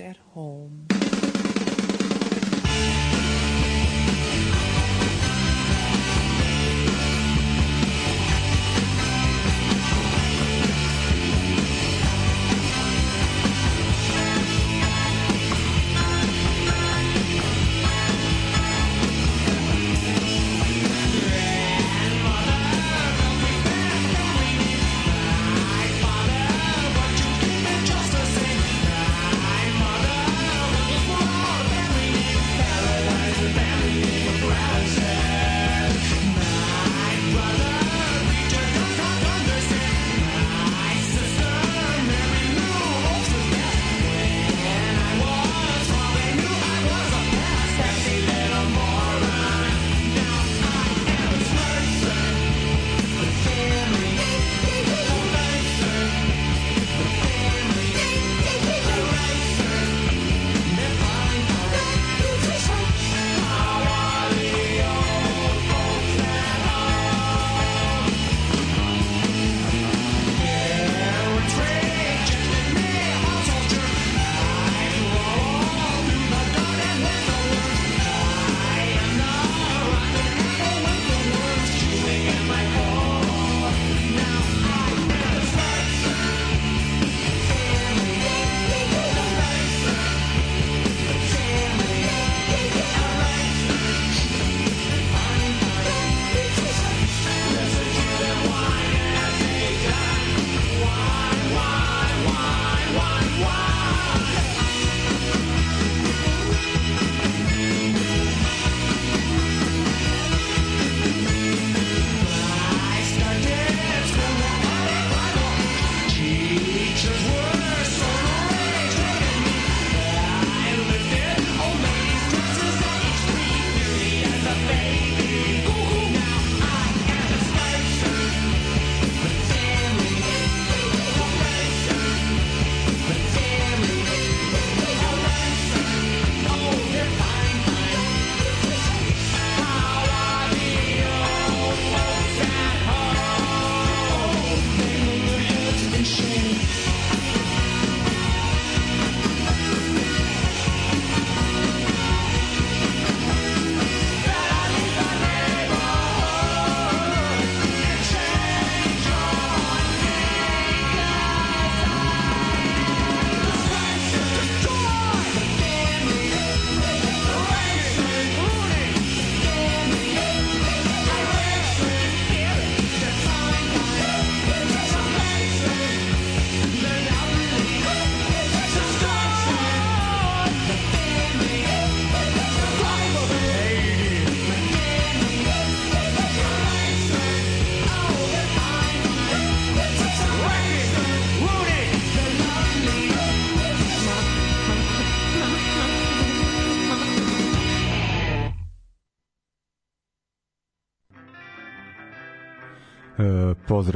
At home?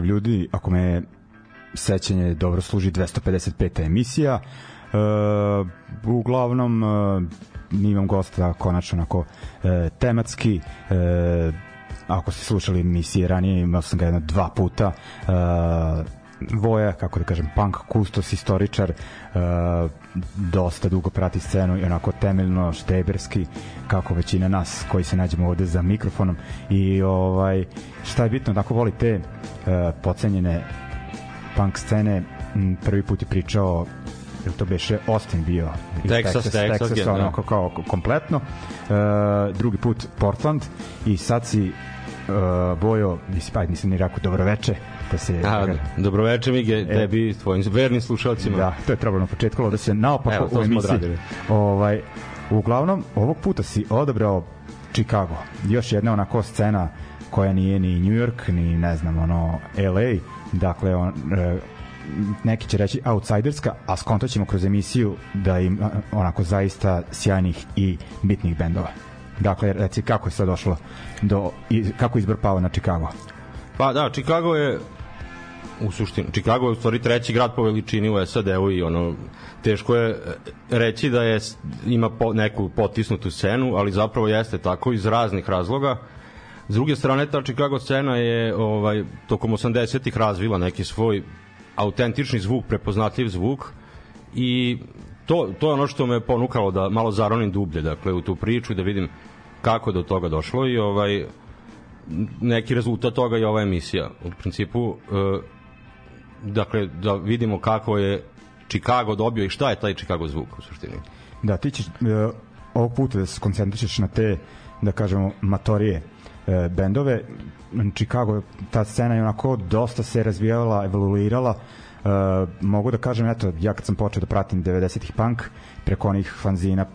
Pozdrav ljudi, ako me sećanje dobro služi 255. emisija. E, uglavnom e, imam gosta konačno onako e, tematski e, ako ste slušali emisije ranije imao sam ga jedno dva puta e, Voja, kako da kažem, punk kustos, istoričar, e, dosta dugo prati scenu i onako temeljno šteberski, kako većina nas koji se nađemo ovde za mikrofonom. I ovaj šta je bitno, tako voli te e, pocenjene punk scene, m, prvi put je pričao jel to beše Austin bio? Iz Texas, Texas, Texas, generalno. onako kao kompletno. E, drugi put Portland i sad si uh, Bojo, nisi, pa nisam ni rekao dobroveče, da se... A, dobroveče Mige, E. tebi, tvojim vernim slušalcima. Da, to je trebalo na početku, da se naopako Evo, u emisiji. odradili. Ovaj, uglavnom, ovog puta si odabrao Chicago. Još jedna onako scena koja nije ni New York, ni ne znam, ono LA, dakle on, e, neki će reći outsiderska, a skonto ćemo kroz emisiju da im onako zaista sjajnih i bitnih bendova. Dakle, reci kako je sad došlo do, kako je izbor pao na Chicago? Pa da, Chicago je u suštini, Chicago je u stvari treći grad po veličini u SAD-u i ono, teško je reći da je ima po, neku potisnutu scenu, ali zapravo jeste tako iz raznih razloga. S druge strane, ta Chicago scena je ovaj, tokom 80-ih razvila neki svoj autentični zvuk, prepoznatljiv zvuk i to, to je ono što me ponukalo da malo zaronim dublje dakle, u tu priču da vidim kako do toga došlo i ovaj neki rezultat toga je ova emisija. U principu, e, dakle, da vidimo kako je Chicago dobio i šta je taj Chicago zvuk u suštini. Da, ti ćeš e, ovog puta da se koncentrišeš na te, da kažemo, matorije e, bendove. Chicago, ta scena je onako dosta se razvijala, evoluirala. Mogu da kažem, eto, ja kad sam počeo da pratim 90-ih punk, preko onih fanzina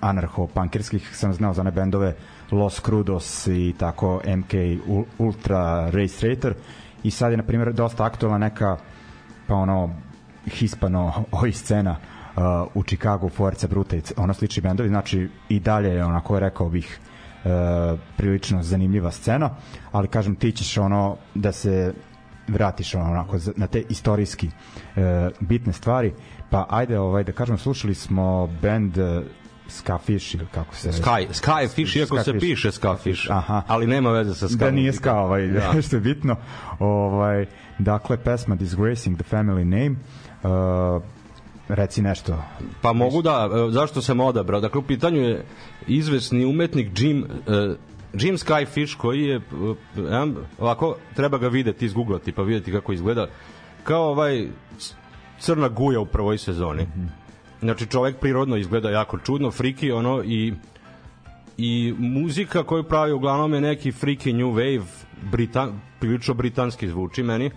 anarcho-punkerskih sam znao za one bendove Los Crudos i tako MK Ultra Race Rater i sad je na primjer dosta aktualna neka pa ono hispano oj scena uh, u Chicago Forza Bruta ono slični bendovi. Znači i dalje je onako rekao bih uh, prilično zanimljiva scena. Ali kažem ti ćeš ono da se vratiš onako na te istorijski uh, bitne stvari pa ajde ovaj da kažem slušali smo bend uh, Skafish ili kako se Sky, Skyfish, iako Skyfish. se piše Skafish, Aha. ali nema veze sa Sky. Da nije Ska, ovaj, da. što je bitno. Ovaj, dakle, pesma Disgracing the Family Name, uh, reci nešto. Pa mogu da, e, zašto sam odabrao? Dakle, u pitanju je izvesni umetnik Jim, uh, Jim Skyfish koji je, ovako, treba ga videti, izgooglati pa videti kako izgleda, kao ovaj crna guja u prvoj sezoni. Mm -hmm Znači čovek prirodno izgleda jako čudno, friki ono i i muzika koju pravi uglavnom je neki freaky new wave, britan, prilično britanski zvuči meni.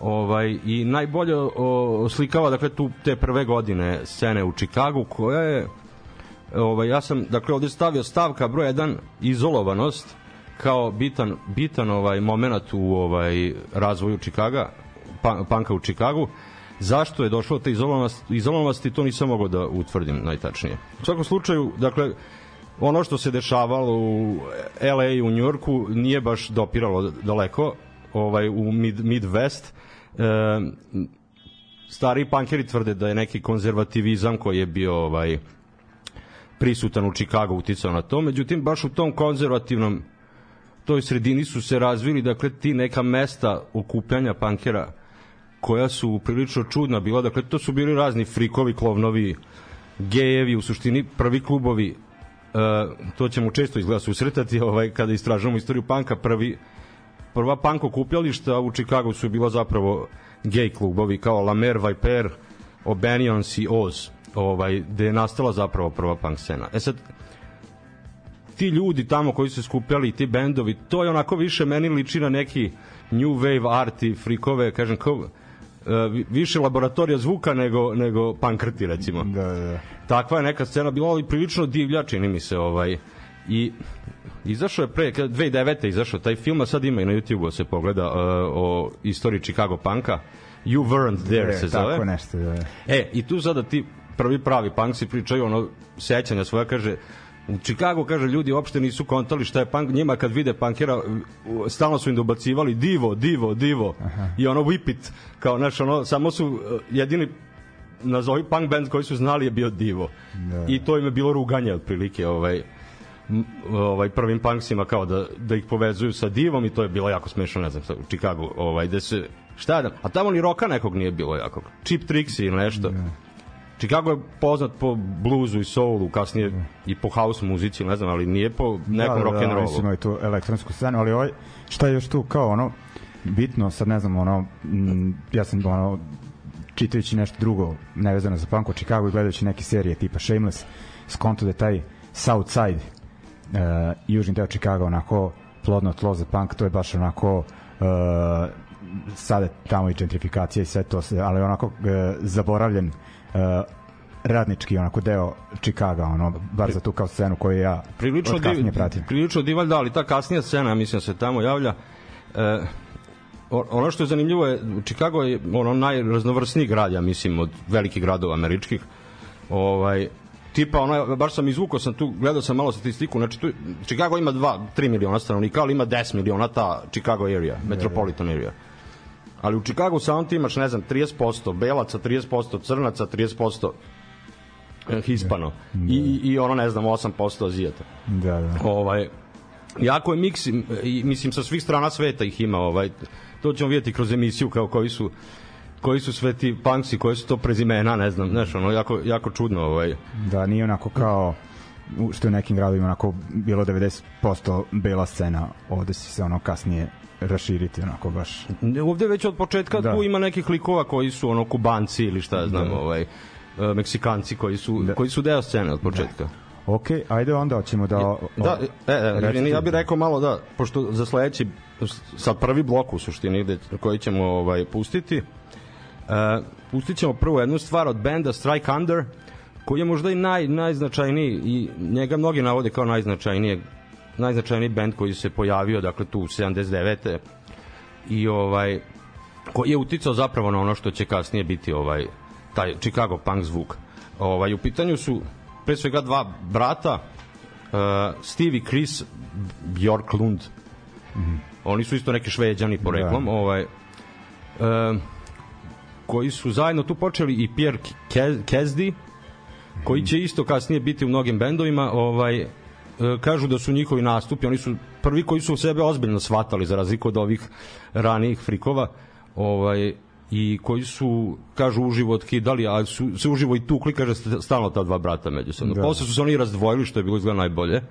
Ovaj i najbolje oslikava dakle tu te prve godine scene u Čikagu koja je ovaj ja sam dakle ovde stavio stavka broj 1 izolovanost kao bitan bitan ovaj momenat u ovaj razvoju Čikaga panka u Čikagu Zašto je došlo do te izolovanosti, izolovanosti, to nisam mogao da utvrdim najtačnije. U svakom slučaju, dakle, ono što se dešavalo u LA i u Njorku nije baš dopiralo daleko ovaj u mid, Midwest e, stari pankeri tvrde da je neki konzervativizam koji je bio ovaj prisutan u Chicago uticao na to. Međutim baš u tom konzervativnom toj sredini su se razvili dakle ti neka mesta okupljanja pankera koja su prilično čudna bila, dakle to su bili razni frikovi, klovnovi, gejevi, u suštini prvi klubovi, uh, to ćemo često izgleda susretati ovaj, kada istražujemo istoriju panka, prvi, prva punk okupljališta u Chicago su bila zapravo gej klubovi kao La Mer, Viper, O'Banions i Oz, ovaj, gde je nastala zapravo prva punk scena. E sad, ti ljudi tamo koji su skupljali, ti bendovi, to je onako više meni liči na neki new wave arti, frikove, kažem, kao, E, više laboratorija zvuka nego nego pankrti recimo. Da, da. Takva je neka scena bila ali prilično divlja čini mi se ovaj i izašao je pre 2009. izašao taj film a sad ima i na YouTubeu se pogleda uh, o istoriji Chicago punka You Weren't There e, se zove. Tako nešto, da. E, i tu sada ti prvi pravi punk si pričaju ono sećanja svoja kaže U Chicago, kaže, ljudi uopšte nisu kontali šta je punk, njima kad vide punkera, stalno su im dobacivali divo, divo, divo, Aha. i ono whip it, kao, znaš, ono, samo su e, jedini nazovi punk band koji su znali je bio divo. Da. I to im je bilo ruganje otprilike, ovaj, ovaj prvim punksima kao da da ih povezuju sa divom i to je bilo jako smešno ne znam u Chicago ovaj da se šta da a tamo ni roka nekog nije bilo jako Cheap Tricks ili nešto da. Chicago je poznat po bluzu i soulu, kasnije mm. i po house muzici, ne znam, ali nije po nekom da, rock and rollu. Da, mislim, tu elektronsku scenu, ali ovaj, šta je još tu kao ono, bitno, sad ne znam, ono, m, ja sam ono, čitajući nešto drugo nevezano za punk u Chicago i gledajući neke serije tipa Shameless, skonto da je taj South Side, uh, južni deo Chicago, onako plodno tlo za punk, to je baš onako uh, sada tamo i gentrifikacija i sve to, ali onako uh, zaboravljen radnički onako deo Chicaga, ono, bar za tu kao scenu koju ja prilično div, pratim. prilično divalj, da, ali ta kasnija scena, mislim da se tamo javlja. E, ono što je zanimljivo je, Chicago je ono najraznovrsniji grad, ja mislim, od velikih gradova američkih. Ovaj, tipa, ono, baš sam izvukao sam tu, gledao sam malo statistiku, znači tu, Chicago ima 2, 3 miliona stanovnika, ali ima 10 miliona ta Chicago area, metropolitan area. Ali u Chicago samo ti imaš, ne znam, 30% belaca, 30% crnaca, 30% eh, hispano. I, i, I ono, ne znam, 8% azijata Da, da. ovaj jako je miks i- mislim sa svih strana sveta ih ima ovaj to ćemo vidjeti kroz emisiju kao koji su koji su sve ti punksi, koji su to prezimena, ne znam, znaš, ono, jako, jako čudno, ovaj. Da, nije onako kao što je u nekim gradovima onako bilo 90% bela scena, ovde si se ono kasnije raširiti onako baš. Ovde već od početka Da. tu ima nekih likova koji su ono kubanci ili šta ja znam, Da. ovaj, e, Meksikanci koji su, Da. koji su deo scene od početka. Ok, ajde onda hoćemo da... Da, e, e, ja bih rekao malo da, pošto za sledeći, sad prvi blok u suštini gde, koji ćemo ovaj, pustiti, e, pustit ćemo prvo jednu stvar od benda Strike Under, koji je možda i naj, najznačajniji i njega mnogi navode kao najznačajnije najznačajniji bend koji se pojavio dakle tu 79. i ovaj koji je uticao zapravo na ono što će kasnije biti ovaj taj Chicago punk zvuk. Ovaj u pitanju su pre svega dva brata uh, Steve i Chris Bjorklund. Oni su isto neki šveđani poreklom, Da. ovaj um, koji su zajedno tu počeli i Pierre Ke- Kesdi koji će isto kasnije biti u mnogim bendovima ovaj e, kažu da su njihovi nastupi oni su prvi koji su sebe ozbiljno shvatali za razliku od ovih ranijih frikova ovaj i koji su kažu uživo otkidali a su se uživo i tukli kaže st- stalno ta dva brata međusobno Da. posle su se oni razdvojili što je bilo izgleda najbolje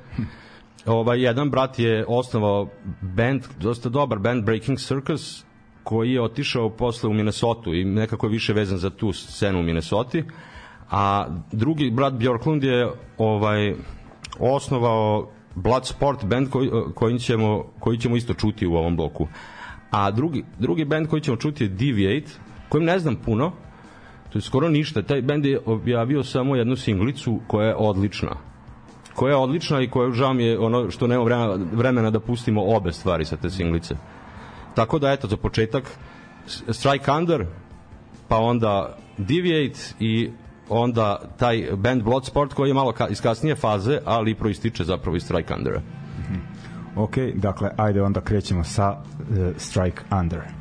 ovaj jedan brat je osnovao band dosta dobar band Breaking Circus koji je otišao posle u Minnesota i nekako je više vezan za tu scenu u Minnesota a drugi brat Bjorklund je ovaj osnovao Bloodsport band koji, koji, ćemo, koji ćemo isto čuti u ovom bloku. A drugi, drugi band koji ćemo čuti je Deviate kojim ne znam puno to je skoro ništa. Taj band je objavio samo jednu singlicu koja je odlična. Koja je odlična i koja žao mi je ono što nema vremena, vremena da pustimo obe stvari sa te singlice. Tako da eto za početak Strike Under, pa onda Deviate i onda taj band Bloodsport koji je malo ka, iz kasnije faze, ali proističe zapravo iz Strike Undera. Ok, dakle, ajde onda krećemo sa uh, Strike Under.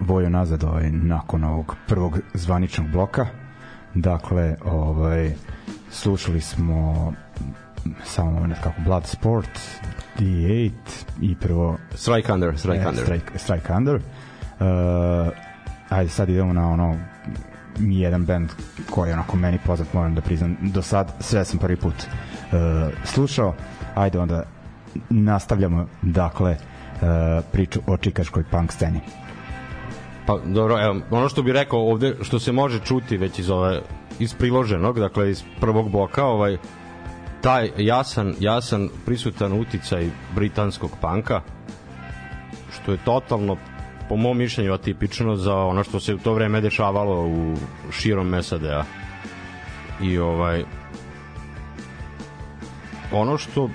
Vojo nazad ovaj, nakon ovog prvog zvaničnog bloka. Dakle, ovaj, slušali smo samo moment kako Blood Sport, D8 i prvo Strike Under, Strike e, Under. Strike, Strike Under. Uh, ajde sad idemo na ono mi jedan band koji je onako meni poznat, moram da priznam, do sad sve sam prvi put uh, slušao. Ajde onda nastavljamo dakle uh, priču o čikaškoj punk sceni. Pa dobro, evo, ono što bi rekao ovde, što se može čuti već iz ove iz priloženog, dakle iz prvog bloka, ovaj taj jasan, jasan prisutan uticaj britanskog panka, što je totalno po mom mišljenju atipično za ono što se u to vreme dešavalo u širom SAD-a. I ovaj ono što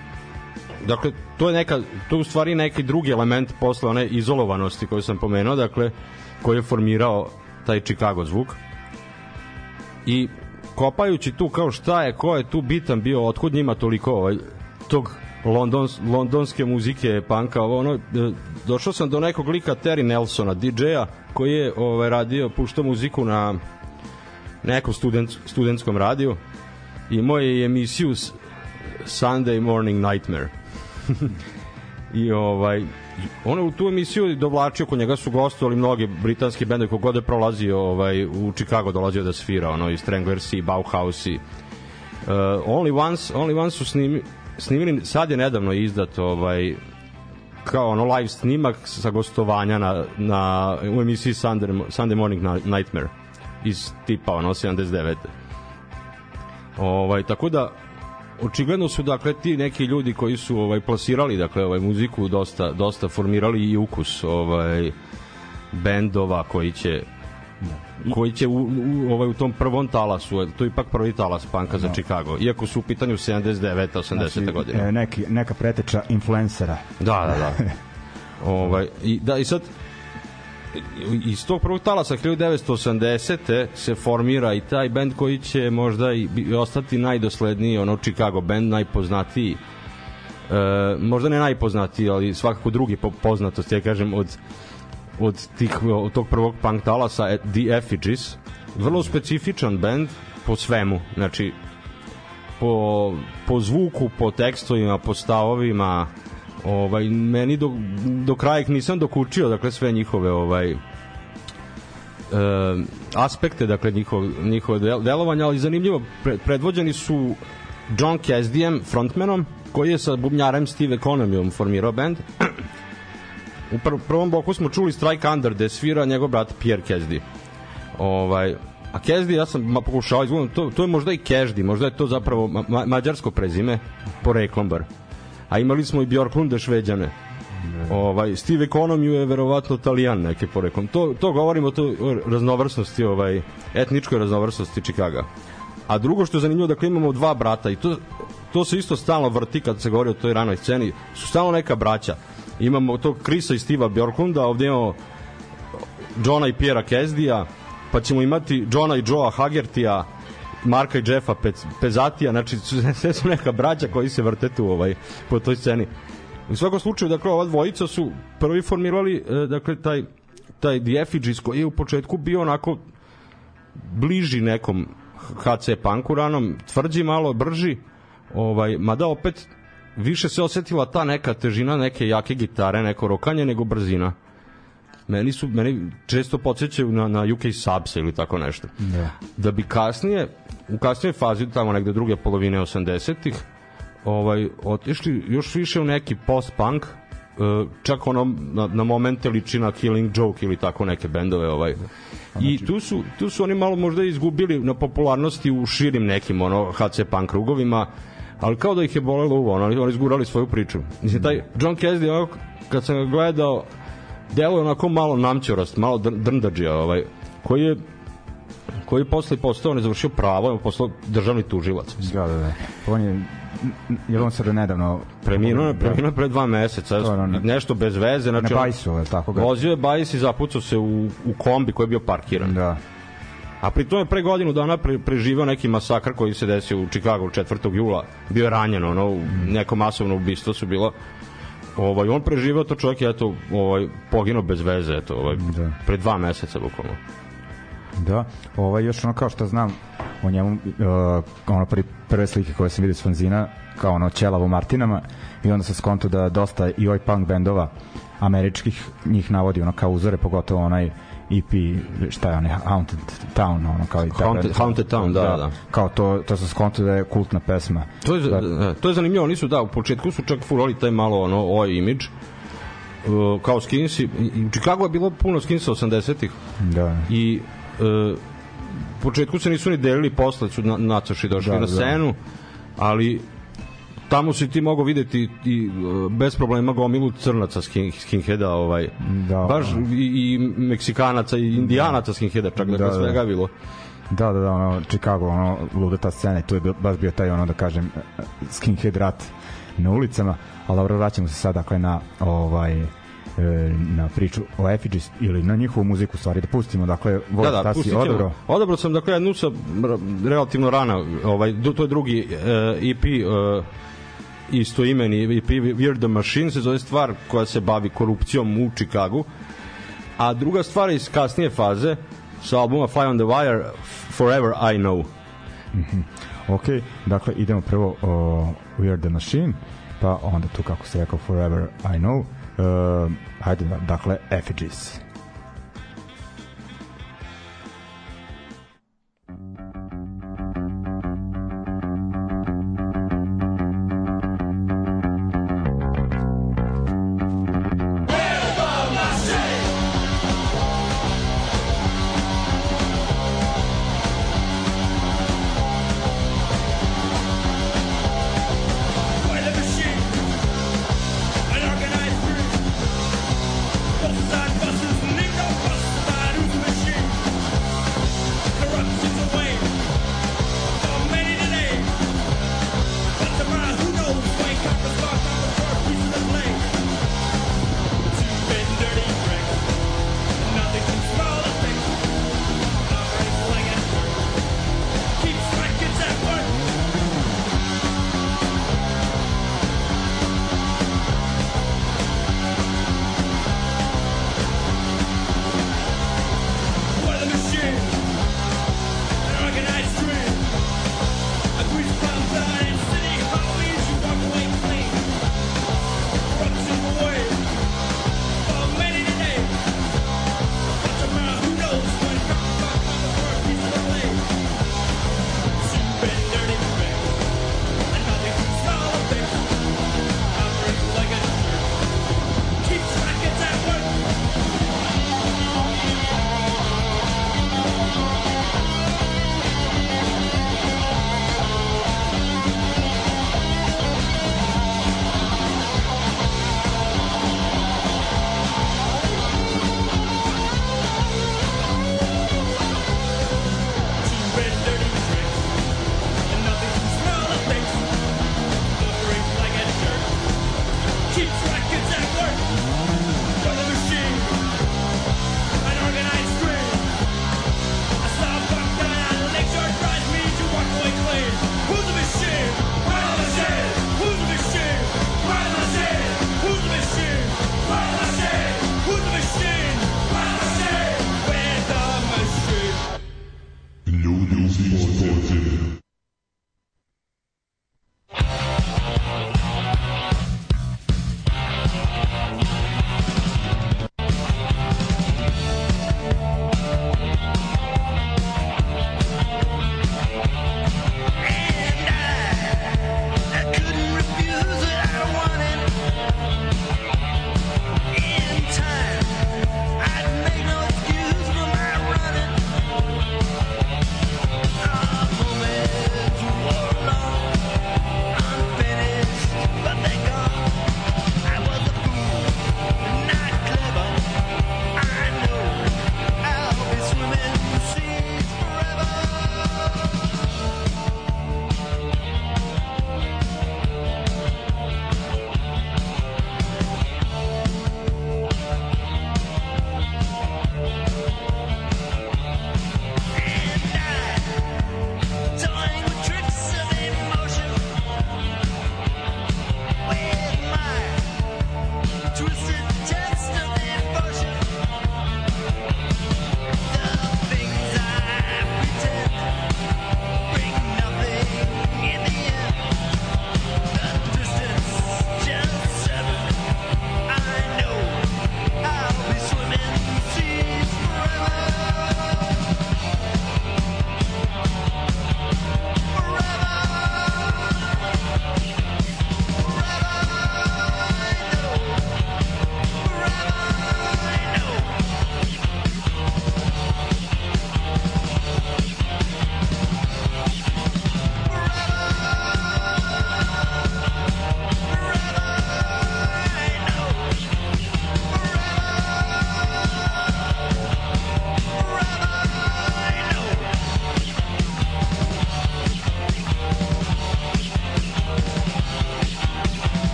dakle to je neka to je u stvari neki drugi element posle one izolovanosti koju sam pomenuo, dakle koji je formirao taj Chicago zvuk. I kopajući tu kao šta je, ko je tu bitan bio, otkud njima toliko ovaj, tog londons, londonske muzike, panka, ono, e, došao sam do nekog lika Terry Nelsona, DJ-a, koji je ovaj, radio, puštao muziku na nekom student, studentskom radiju i moje emisiju Sunday Morning Nightmare. I ovaj, on je u tu emisiju dovlačio, kod njega su gostovali mnogi britanski bendovi kogod je prolazio ovaj, u Chicago dolazio da svira, ono, i Stranglersi, Bauhausi. Uh, Only Once, Only Once su snimi, snimili, sad je nedavno izdat ovaj, kao ono live snimak sa gostovanja na, na, u emisiji Sunday, Sunday Morning Nightmare iz tipa ono 79. Ovaj, tako da očigledno su dakle ti neki ljudi koji su ovaj plasirali dakle ovaj muziku dosta dosta formirali i ukus ovaj bendova koji će koji će u, u, ovaj, u tom prvom talasu, to je ipak prvi talas panka za no. Chicago, iako su u pitanju 79. 80. Znači, godine. E, neki, neka preteča influencera. Da, da, da. ovaj, i, da, i sad iz tog prvog talasa 1980. se formira i taj bend koji će možda i ostati najdosledniji, ono Chicago band, najpoznatiji e, možda ne najpoznatiji, ali svakako drugi po poznatosti, ja kažem, od od, tih, od tog prvog punk talasa e, The Effigies vrlo specifičan bend po svemu znači po, po zvuku, po tekstovima po stavovima ovaj meni do, do kraja ih nisam dokučio dakle sve njihove ovaj e, aspekte dakle njihov, njihove delovanja ali zanimljivo pre, predvođeni su John Casdijem frontmanom koji je sa bubnjarem Steve Economyom formirao band. U pr prvom bloku smo čuli Strike Under gde svira njegov brat Pierre Casdy ovaj A Kezdi, ja sam ma, pokušao izgledam, to, to je možda i Keždi, možda je to zapravo ma, mađarsko prezime, poreklom bar a imali smo i Bjorklunde šveđane. Ne. Ovaj Steve Economy je verovatno Talijan neki poreklom. To to govorimo to raznovrsnosti ovaj etničkoj raznovrsnosti Čikaga. A drugo što je zanimljivo dakle imamo dva brata i to to se isto stalno vrti kad se govori o toj ranoj sceni. Su stalno neka braća. Imamo tog Krisa i Stiva Bjorklunda, ovde imamo Johna i Piera Kezdija, pa ćemo imati Johna i Joea Hagertija, Marka i Jeffa Pez, Pezatija, znači sve su neka braća koji se vrte tu ovaj, po toj sceni. U svakom slučaju, dakle, ova dvojica su prvi formirali, e, dakle, taj, taj The Effigies koji je u početku bio onako bliži nekom HC punku ranom, tvrđi malo, brži, ovaj, mada opet više se osetila ta neka težina neke jake gitare, neko rokanje, nego brzina meni su meni često podsjećaju na na UK Subs ili tako nešto. Da. Da bi kasnije u kasnijoj fazi tamo negde druge polovine 80-ih ovaj otišli još više u neki post-punk uh, čak ono na, na momente liči na Killing Joke ili tako neke bendove ovaj i znači- tu su tu su oni malo možda izgubili na popularnosti u širim nekim ono HC punk krugovima ali kao da ih je bolelo uvo, oni, oni izgurali svoju priču. Mislim, taj John Cassidy, kad sam ga gledao, deluje onako malo namćorast, malo dr drndađija, ovaj, koji je koji posle postao, ne završio pravo, je postao državni tužilac. Da, da, da. On je je on sada nedavno preminuo je preminuo pre dva meseca to, ne, nešto bez veze znači na bajsu je tako ga vozio je bajs i zapucao se u, u kombi koji je bio parkiran da a pri tome pre godinu dana pre, preživao neki masakr koji se desio u Chicagu 4. jula bio je ranjen ono mm. neko masovno ubistvo su bilo ovaj on preživeo to čovjek je eto ovaj poginuo bez veze eto ovaj da. pre dva meseca bukvalno Da, ovaj još ono kao što znam o njemu uh, ono prvi, prve slike koje sam vidio s fanzina kao ono ćelavo Martinama i onda sam skonto da dosta i oj punk bendova američkih njih navodi ono kao uzore pogotovo onaj EP šta je onaj Haunted Town ono kao i ta Haunted, Haunted Town da, da, da. kao to to se skonto da je kultna pesma. To je da, to je zanimljivo oni su da u početku su čak furali taj malo ono oj imidž uh, kao skinsi u Chicago je bilo puno skinsa 80-ih Da. i u početku se nisu ni delili posle su na, nacoši došli Da, na da. scenu ali tamo si ti mogao videti i uh, bez problema gomilu crnaca skin, skinheada ovaj Da, baš da. i, i meksikanaca i indijanaca skinheada čak da, Da, da, da. svega bilo Da, da, da, ono, Chicago, ono, luda ta scena i tu je bio, baš bio taj, ono, da kažem, skinhead rat na ulicama, ali dobro, vraćamo se sad, dakle, na, ovaj, e, na priču o Effigies ili na njihovu muziku, stvari, da pustimo, dakle, Vod, da, da, šta si pustit ćemo. odabrao? Odabrao sam, dakle, jednu sa relativno rana, ovaj, to je drugi uh, EP, uh, isto imeni EP Weird the Machine se zove stvar koja se bavi korupcijom u Chicagu a druga stvar iz kasnije faze sa albuma Fire on the Wire Forever I Know Ok, dakle, idemo prvo o We Are The Machine, pa onda tu, kako se rekao, Forever I Know, uh, hajde, dakle, Effigies.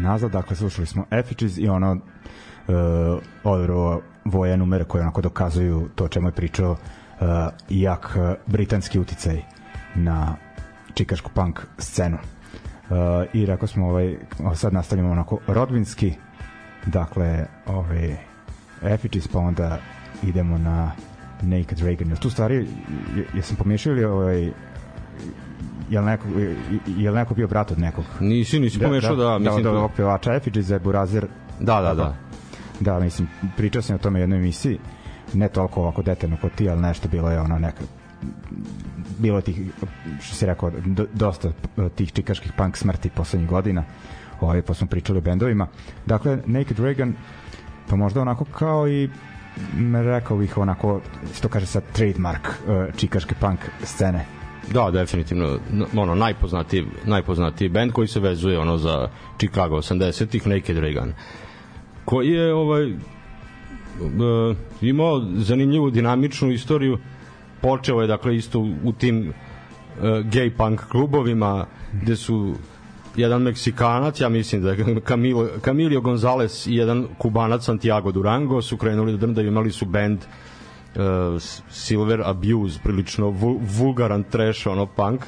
Nazad, dakle slušali smo Effigies i ono uh, odro voja numere koje onako dokazuju to čemu je pričao uh, jak uh, britanski uticaj na čikašku punk scenu. Uh, I rekao smo ovaj, sad nastavljamo onako rodbinski, dakle ovaj, Effigies pa onda idemo na Naked Reagan. Tu stvari, je- jesam pomiješao ili ovaj, jel neko, jel neko bio brat od nekog? Nisi, nisi pomešao da, mislim... da, da, Da, ovog pevača Effigies za Burazir da, da, da. Da, mislim, pričao sam o tome u jednoj emisiji, ne toliko ovako detaljno kao ti, ali nešto bilo je ono neka bilo je tih, što si rekao, do, dosta tih čikaških punk smrti poslednjih godina, ovaj, pa smo pričali o bendovima. Dakle, Naked Reagan, pa možda onako kao i rekao bih onako, što kaže sad, trademark uh, čikaške punk scene. Da, definitivno ono najpoznatiji najpoznatiji bend koji se vezuje ono za Chicago 80-ih Naked Reagan koji je ovaj e, imao zanimljivu dinamičnu istoriju počeo je dakle isto u, tim e, gay punk klubovima gde su jedan Meksikanac, ja mislim da je Camilo, Camilio Gonzalez i jedan Kubanac Santiago Durango su krenuli da drndaju, imali su band uh, Silver Abuse, prilično vul, vulgaran trash, ono punk.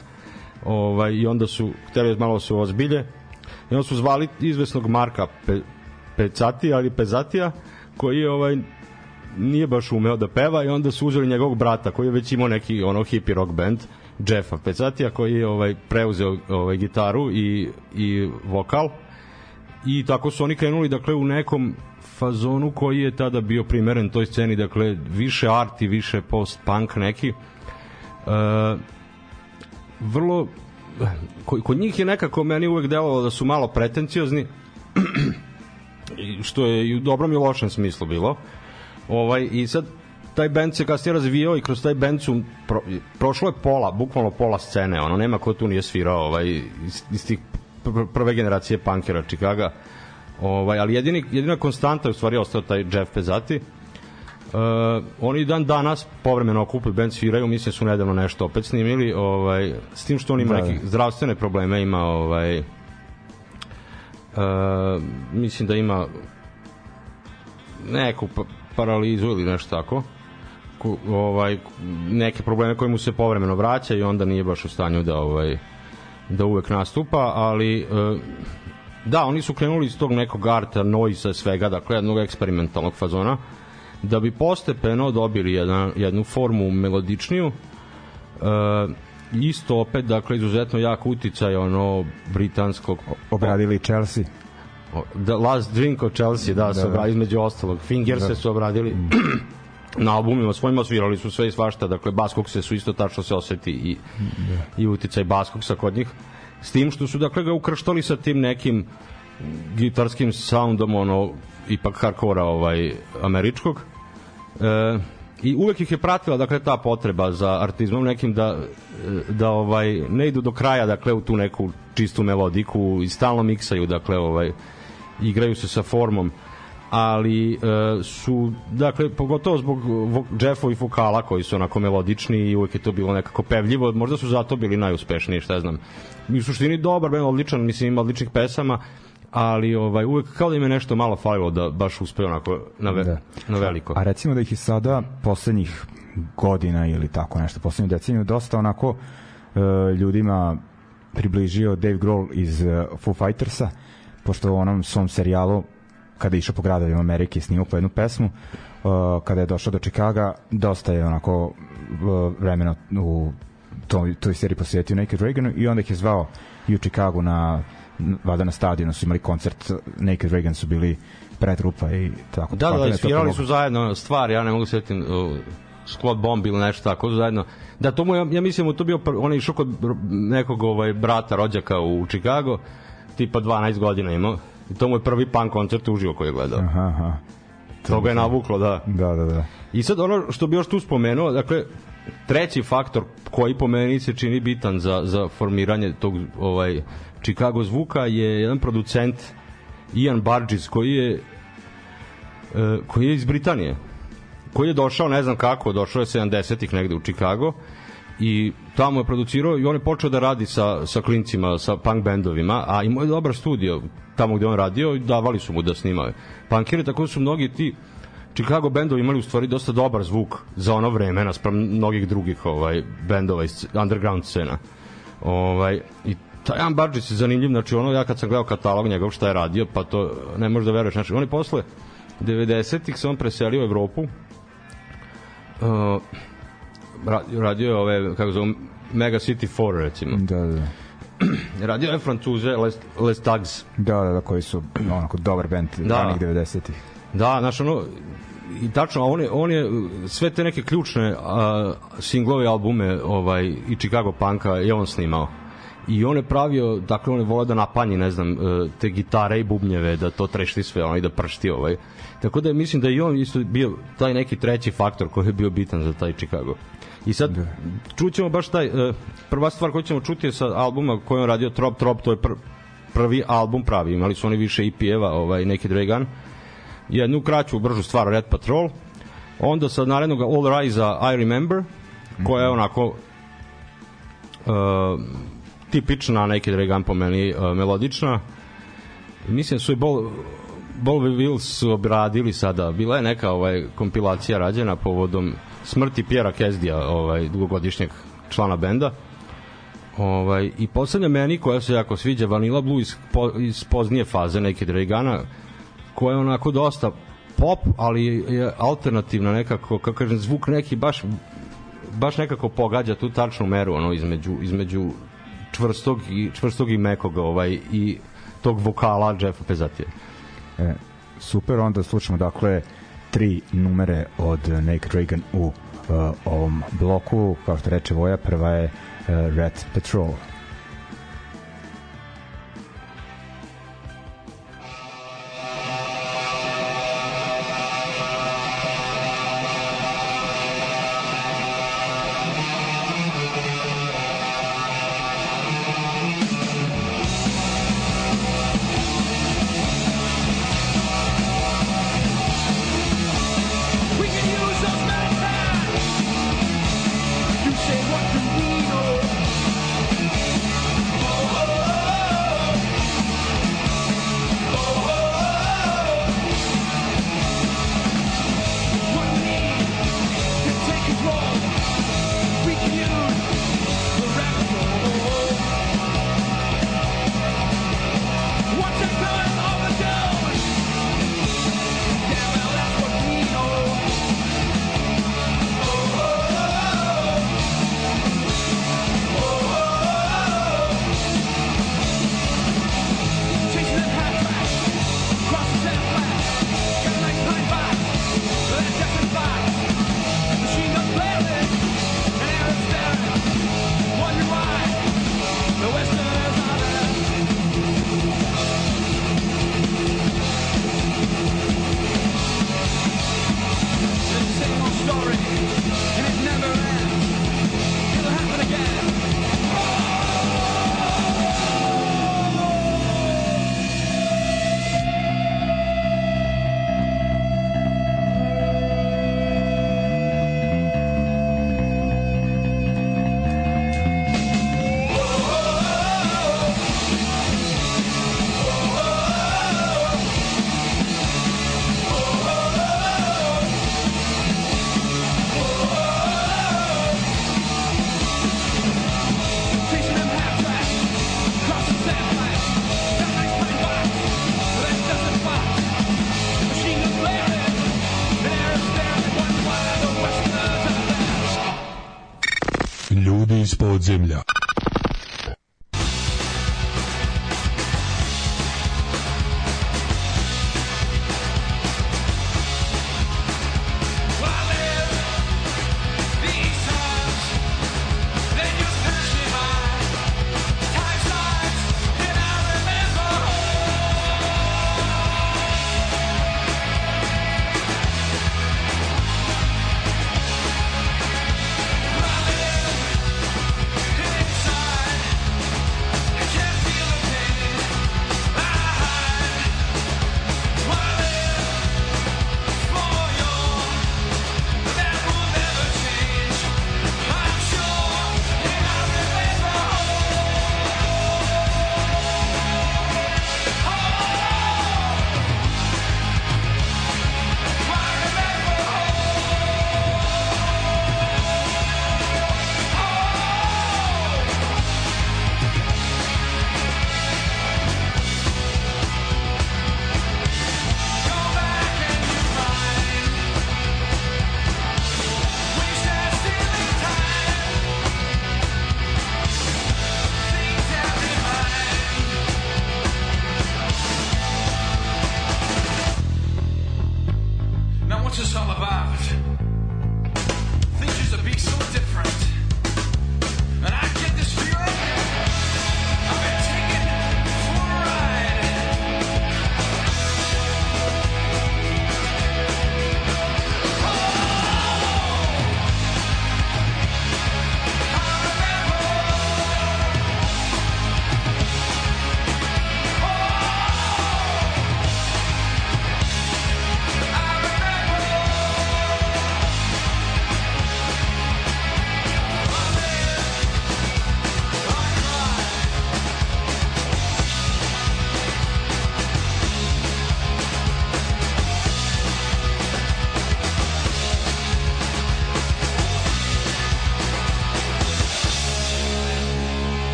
Ovaj, I onda su, hteli malo su ozbilje. I onda su zvali izvesnog Marka Pe, Pecatija ali Pezatija, koji je ovaj nije baš umeo da peva i onda su uzeli njegovog brata koji je već imao neki ono hippie rock band Jeffa Pecatija koji je ovaj preuzeo ovaj gitaru i i vokal i tako su oni krenuli dakle u nekom fazonu koji je tada bio primeren toj sceni dakle više art i više post punk neki e, vrlo kod, njih je nekako meni uvek delovalo da su malo pretenciozni što je i u dobrom i lošem smislu bilo ovaj i sad taj bend se kasnije razvijao i kroz taj bend su pro, prošlo je pola, bukvalno pola scene, ono nema ko tu nije svirao ovaj iz, iz tih pr- prve generacije punkera Chicaga. Ovaj, ali jedini, jedina konstanta je u stvari ostao taj Jeff Pezzati. Uh, oni dan danas povremeno okupuju band sviraju, mislim su nedavno nešto opet snimili, ovaj, s tim što on ima Da, da, nekih zdravstvene probleme, ima ovaj, uh, mislim da ima neku pa- paralizu ili nešto tako Ko, ovaj neke probleme koje mu se povremeno vraća i onda nije baš u stanju da ovaj da uvek nastupa, ali e, da, oni su krenuli iz tog nekog arta, noisa, svega, dakle jednog eksperimentalnog fazona, da bi postepeno dobili jedan, jednu formu melodičniju, e, isto opet, dakle, izuzetno jak uticaj ono britanskog Obradili Chelsea. The Last Drink of Chelsea, da, da, su da. obradili između ostalog. Fingers da. su obradili na albumima svojima svirali su sve i svašta, dakle Baskokse su isto tačno se oseti i, da. i uticaj Baskoksa kod njih. S tim što su dakle ga ukrštali sa tim nekim gitarskim soundom ono ipak hardkora ovaj američkog. E, i uvek ih je pratila dakle ta potreba za artizmom nekim da da ovaj ne idu do kraja dakle u tu neku čistu melodiku i stalno miksaju dakle ovaj igraju se sa formom ali e, su dakle pogotovo zbog Jeffovih vokala koji su onako melodični i uvek je to bilo nekako pevljivo možda su zato bili najuspešniji šta znam i u suštini dobar ben odličan mislim ima odličnih pesama ali ovaj uvek kao da im je nešto malo falilo da baš uspe onako na, ve, Da. na veliko A recimo da ih je sada poslednjih godina ili tako nešto, poslednju deceniju dosta onako e, ljudima približio Dave Grohl iz e, Foo Fightersa, pošto u onom svom serijalu kada je išao po gradovima Amerike i snimao po jednu pesmu, uh, kada je došao do Čikaga, dosta je onako uh, vremena u toj, toj seriji posvetio Naked Reaganu i onda ih je zvao i u Čikagu na vada na stadionu su imali koncert Naked Reagan su bili predgrupa i tako. Da, da, da, to svirali su zajedno stvar, ja ne mogu setim uh, Squad Bomb ili nešto tako zajedno. Da, to mu, ja, ja mislim, to bio, on je išao kod nekog ovaj, brata, rođaka u Chicago, tipa 12 godina imao, i to mu je prvi punk koncert uživo koji je gledao. Aha, aha. To ga je navuklo, da. Da, da, da. I sad ono što bi još tu spomenuo, dakle, treći faktor koji po meni se čini bitan za, za formiranje tog ovaj Chicago zvuka je jedan producent Ian Burgess koji je e, koji je iz Britanije koji je došao, ne znam kako, došao je 70-ih negde u Chicago i tamo je producirao i on je počeo da radi sa, sa klincima, sa punk bendovima, a imao je dobar studio tamo gde on radio i davali su mu da snima punkere, tako da su mnogi ti Chicago bendovi imali u stvari dosta dobar zvuk za ono vreme naspram mnogih drugih ovaj bendova iz underground scena. Ovaj i taj Jan Barđić je zanimljiv, znači ono ja kad sam gledao katalog njegov šta je radio, pa to ne možeš da veruješ, znači on je posle 90-ih se on preselio u Evropu. Uh, ra- radio je ove, kako zove, Mega City 4 recimo. Da, da. Radio je Francuze, Les, Les Tags. Da, da, da, koji su onako dobar band Da. da. ranih 90-ih. Da, znaš, ono, i tačno, on je, on je sve te neke ključne a, singlove albume ovaj, i Chicago Punka je on snimao. I on je pravio, dakle, on je volao da napanji, ne znam, e, te gitare i bubnjeve, da to trešti sve, onaj, da pršti, ovaj. Tako da mislim da i on isto bio taj neki treći faktor koji je bio bitan za taj Chicago. I sad da. čućemo baš taj, prva stvar koju ćemo čuti je sa albuma koji on radio Trop Trop, to je pr, prvi album pravi, imali su oni više EP-eva, ovaj, neki Dragan, jednu kraću, bržu stvar Red Patrol, onda sa narednog All Rise I Remember, koja je onako uh, tipična, neki Dragan po meni uh, melodična. Mislim da su i Bol, Bolve Wills obradili sada. Bila je neka ovaj kompilacija rađena povodom smrti Pjera Kezdija, ovaj dugogodišnjeg člana benda. Ovaj i poslednja meni koja se jako sviđa Vanilla Blue iz, po, iz poznije faze neke Dragana koja je onako dosta pop, ali je alternativna nekako, kako kažem, zvuk neki baš baš nekako pogađa tu tačnu meru ono između između čvrstog i čvrstog i mekog ovaj i tog vokala Jeffa Pezatije. E, super, onda slušamo dakle tri numere od Naked Reagan u uh, ovom bloku, kao što reče Voja, prva je uh, Red Patrol.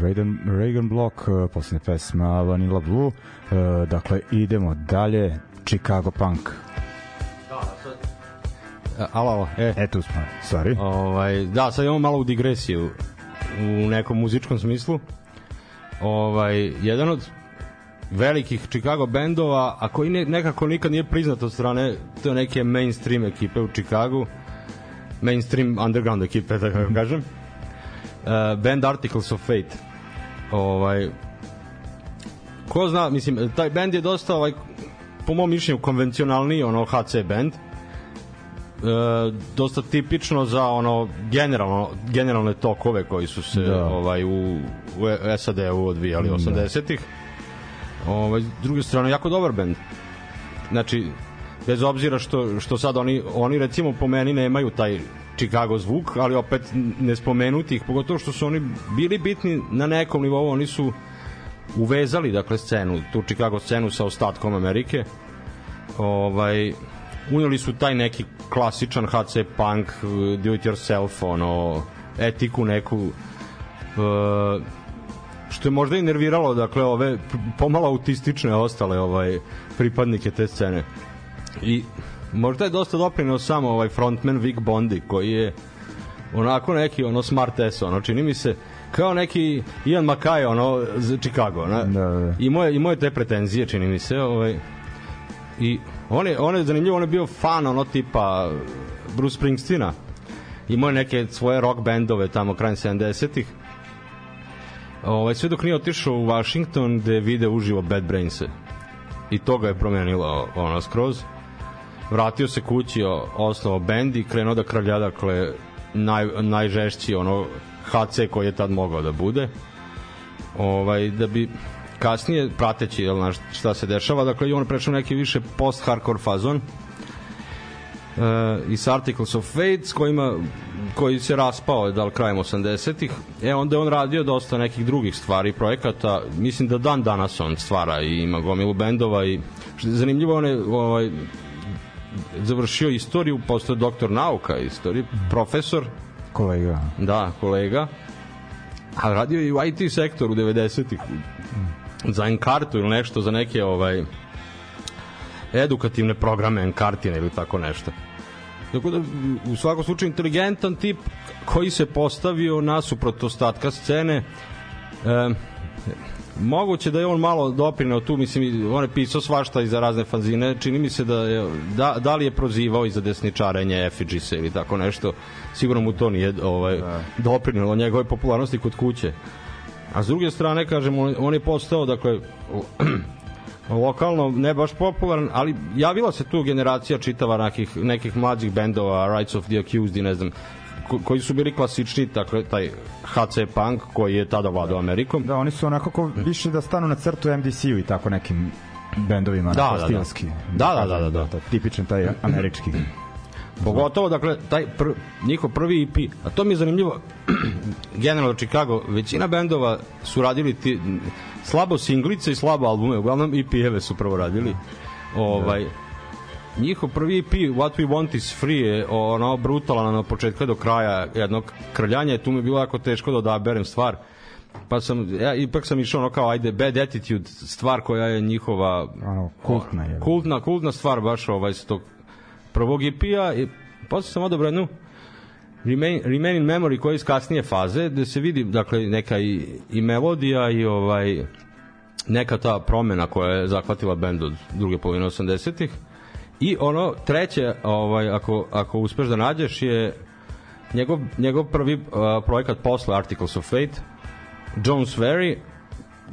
Reagan, Reagan Block, uh, posljednja pesma Vanilla Blue. Uh, dakle, idemo dalje. Chicago Punk. E, Alo, alo, e. E, tu smo. Sorry. Ovaj, da, sad imamo malo u digresiju u nekom muzičkom smislu. Ovaj, jedan od velikih Chicago bendova, a koji ne, nekako nikad nije priznat od strane to neke mainstream ekipe u Chicagu, mainstream underground ekipe, da kažem, uh, band Articles of Fate. Ovaj, ko zna, mislim, taj band je dosta, ovaj, po mom mišljenju, konvencionalniji, ono, HC band, e, dosta tipično za ono generalno generalne tokove koji su se Da. ovaj u, u SAD-u odvijali Da. 80-ih. Ovaj s druge strane jako dobar bend. Znači bez obzira što što sad oni oni recimo po meni nemaju taj Chicago zvuk, ali opet ne spomenuti ih, pogotovo što su oni bili bitni na nekom nivou, oni su uvezali dakle scenu, tu Chicago scenu sa ostatkom Amerike. Ovaj uneli su taj neki klasičan HC punk, uh, do it yourself, ono etiku neku uh, što je možda i nerviralo dakle ove pomalo autistične ostale ovaj pripadnike te scene. I možda je dosta doprineo samo ovaj frontman Vic Bondi koji je onako neki ono smart ass ono čini mi se kao neki Ian Mackay ono za Chicago na, Da, da. i moje i moje te pretenzije čini mi se ovaj i on je, on je zanimljivo, on je bio fan ono tipa Bruce Springsteena. Imao je neke svoje rock bendove tamo krajem 70-ih ovaj, sve dok nije otišao u Washington gde je video uživo Bad Brains i to ga je promenilo ono skroz vratio se kući osnovao bend i krenuo da kralja dakle naj, najžešći ono HC koji je tad mogao da bude. Ovaj da bi kasnije prateći jel, znaš, šta se dešava dakle i on prešao neki više post-hardcore fazon. Uh, i sa Articles of Fate s kojima koji se raspao da li krajem 80-ih e onda je on radio dosta nekih drugih stvari projekata. Mislim da dan danas on stvara i ima gomilu bendova i zanimljivo on je ovaj, završio istoriju postao doktor nauka istorije profesor Kolega. Da, kolega. A radio je i u IT sektoru 90-ih. Za Encartu ili nešto, za neke ovaj edukativne programe Encartine ili tako nešto. Tako da, u svakom slučaju, inteligentan tip koji se postavio nasuprot ostatka scene. E, moguće da je on malo doprineo tu, mislim, on je pisao svašta i za razne fanzine, čini mi se da, je, da, da li je prozivao i za desničarenje effigies ili tako nešto, sigurno mu to nije ovaj, da. doprinelo njegove popularnosti kod kuće. A s druge strane, kažem, on, on je postao, dakle, lokalno ne baš popularan, ali javila se tu generacija čitava nekih, nekih mlađih bendova, Rights of the Accused i ne znam, koji su bili klasični, dakle, taj HC Punk koji je tada vladao Amerikom. Da, oni su onako ko više da stanu na crtu MDC-u i tako nekim bendovima, Da, da, da. stilski. Da, da, da, da, da. To, tipičan taj američki. Pogotovo, dakle, taj pr, njihov prvi EP, a to mi je zanimljivo, generalno Chicago, većina bendova su radili ti, slabo singlice i slabo albume, uglavnom EP-eve su prvo radili. Ovaj, njihov prvi EP What We Want Is Free je ono brutalan od početka do kraja jednog krljanja tu mi je bilo jako teško da odaberem stvar pa sam, ja ipak sam išao ono kao ajde Bad Attitude stvar koja je njihova Ono, kultna je. kultna, kultna stvar baš ovaj s tog prvog EP-a i posle sam odabrao jednu Remain, Remain in Memory koja je iz kasnije faze gde se vidi dakle neka i, i melodija i ovaj neka ta promena koja je zahvatila bend od druge polovine 80-ih i ono treće ovaj ako ako uspeš da nađeš je njegov njegov prvi uh, projekat posle Articles of Fate Jones Ferry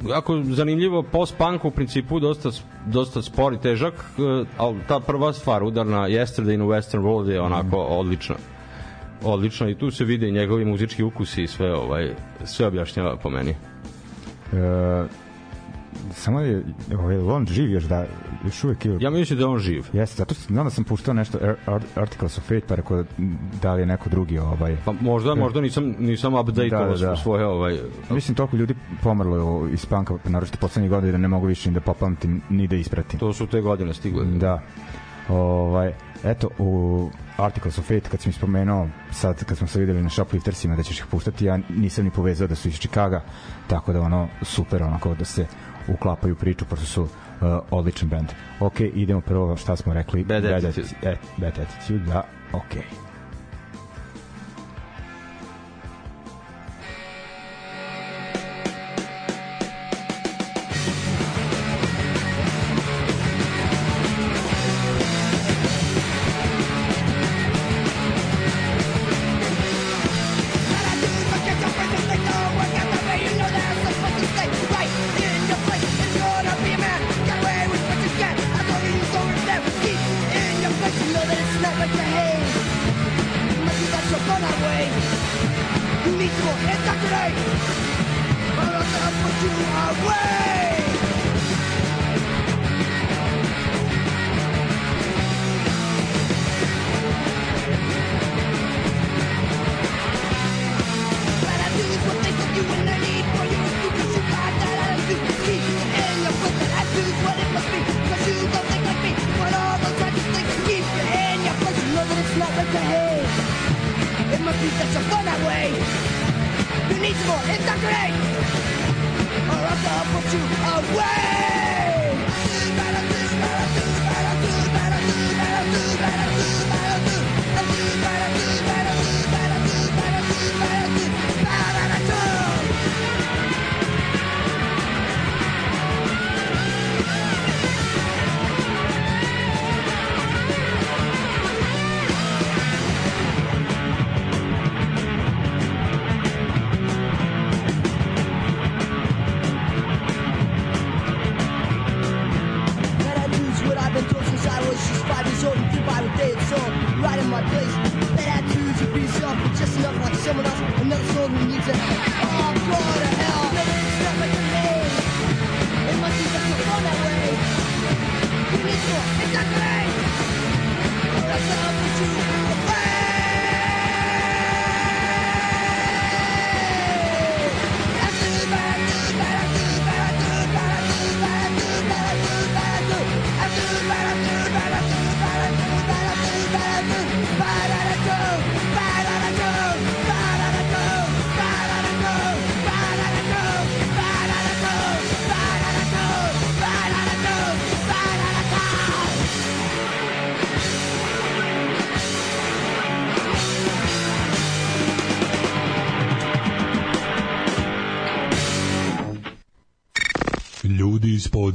jako zanimljivo post-punk u principu dosta, dosta spor i težak uh, ali ta prva stvar udarna Yesterday in Western World je onako odlična. Odlična i tu se vide i njegovi muzički ukusi i sve ovaj sve objašnjava po meni. E, samo je ovaj on živ još da još uvek je. Ja mislim da on živ. Jeste, zato sam onda sam puštao nešto Articles of Fate, pa rekao da, da li je neko drugi ovaj. Pa možda, da. možda nisam nisam updateovao da, da. svoje ovaj. Mislim toliko ljudi pomrlo iz panka naročito poslednjih godina da ne mogu više ni da popamtim ni da ispratim. To su te godine stigle. Da. Ovaj eto u Articles of Fate kad sam spomenuo sad kad smo se videli na Shopliftersima da ćeš ih puštati ja nisam ni povezao da su iz Čikaga tako da ono super onako da se uklapaju priču, pošto su uh, odličan bend. Okej, okay, idemo prvo šta smo rekli. Bad, attitude. E, Bad attitude, da, okej. Okay.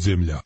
земля.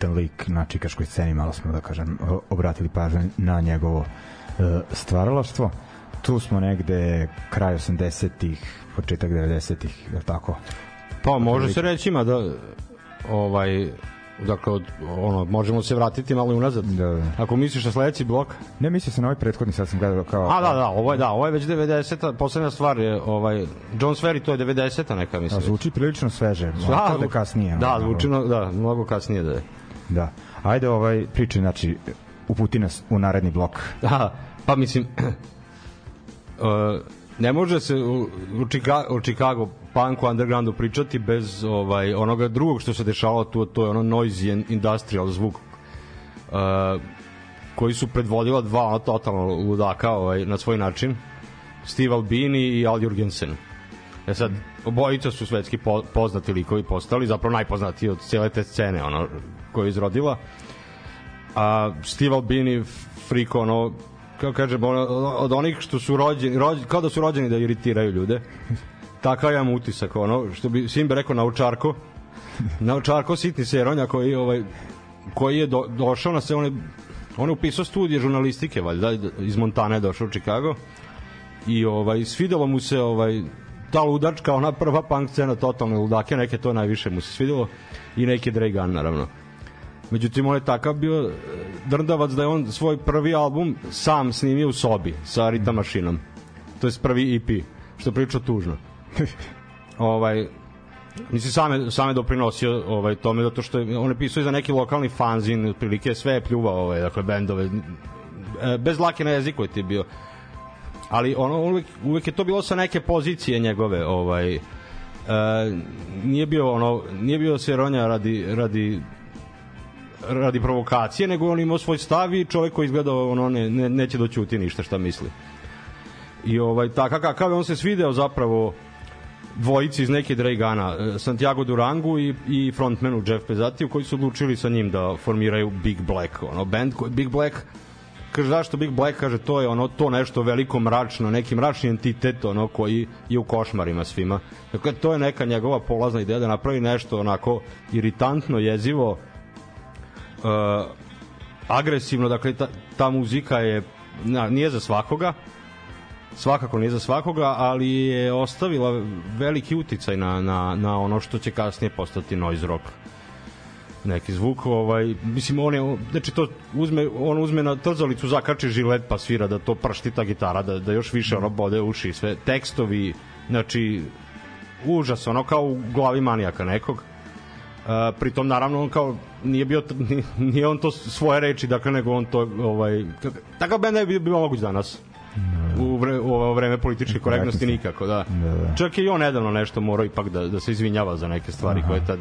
Bitan lik na čikaškoj sceni, malo smo, da kažem, obratili pažnju na njegovo e, stvaralaštvo. Tu smo negde kraj 80-ih, početak 90-ih, je li tako? Pa može se reći ima da ovaj dakle od, ono možemo se vratiti malo i unazad. Da, da. Ako misliš na sledeći blok. Ne, mislio sam na ovaj prethodni, sad sam gledao kao... A da, da, ovo je da, ovo je već 90-a, poslednja stvar je ovaj John Sverry to je 90-a neka mislim. zvuči prilično sveže, Da, da, da kasnije. Da, zvuči da, mnogo kasnije da je. Da. Ajde, ovaj, priče, znači, uputi nas u naredni blok. Da, pa mislim uh, ne može se u, u, Chicago, punku undergroundu pričati bez ovaj onoga drugog što se dešavalo tu, to je ono noisy industrial zvuk uh, koji su predvodila dva ono totalno ludaka ovaj, na svoj način Steve Albini i Al Jurgensen E sad, obojica su svetski po, poznati likovi postali, zapravo najpoznatiji od cijele te scene ono, koju je izrodila. A Steve Albini frik ono kako kažem ono, od onih što su rođeni rođeni, kao da su rođeni da iritiraju ljude takav imam utisak ono što bi Simbe rekao naučarko. Naučarko sitni seronja koji ovaj koji je do, došao na se on je, on je upisao studije žurnalistike valjda iz Montana je došao u Chicago i ovaj svidelo mu se ovaj ta ludačka ona prva punk scena totalne ludake neke to najviše mu se svidelo i neki Dre Gun naravno Međutim, on je takav bio e, drndavac da je on svoj prvi album sam snimio u sobi sa Rita mašinom. To je prvi EP, što priča tužno. ovaj, Mislim, sam je, sam je doprinosio ovaj, tome, zato što je, on je pisao i za neki lokalni fanzin, otprilike sve je pljuvao, ovaj, dakle, bendove, e, bez lake na jeziku je ti bio. Ali ono, uvek, uvek je to bilo sa neke pozicije njegove, ovaj, e, nije bio ono, nije bio seronja radi, radi radi provokacije, nego on imao svoj stav i čovjek koji izgleda ono ne, ne, neće doćuti ništa šta misli. I ovaj taka kakav je on se svideo zapravo dvojici iz neke Dragana, eh, Santiago Durangu i, i frontmanu Jeff Pezzatiju koji su odlučili sa njim da formiraju Big Black, ono band Big Black kaže zašto Big Black? Kaže to je ono to nešto veliko mračno, neki mračni entitet ono koji je u košmarima svima. Dakle to je neka njegova polazna ideja da napravi nešto onako iritantno, jezivo, uh, agresivno, dakle ta, ta muzika je na, nije za svakoga svakako nije za svakoga, ali je ostavila veliki uticaj na, na, na ono što će kasnije postati noise rock neki zvuk ovaj mislim on je znači to uzme on uzme na trzalicu zakači žilet pa svira da to pršti ta gitara da da još više ono bode uši i sve tekstovi znači užas ono kao u glavi manijaka nekog Uh, pritom naravno on kao nije bio nije on to svoje reči dakle nego on to ovaj takav bend ne bi bio moguć danas u, vre, u ovo vreme političke korektnosti nikako da. Da, da. čak i on nedavno nešto morao ipak da, da se izvinjava za neke stvari koje tad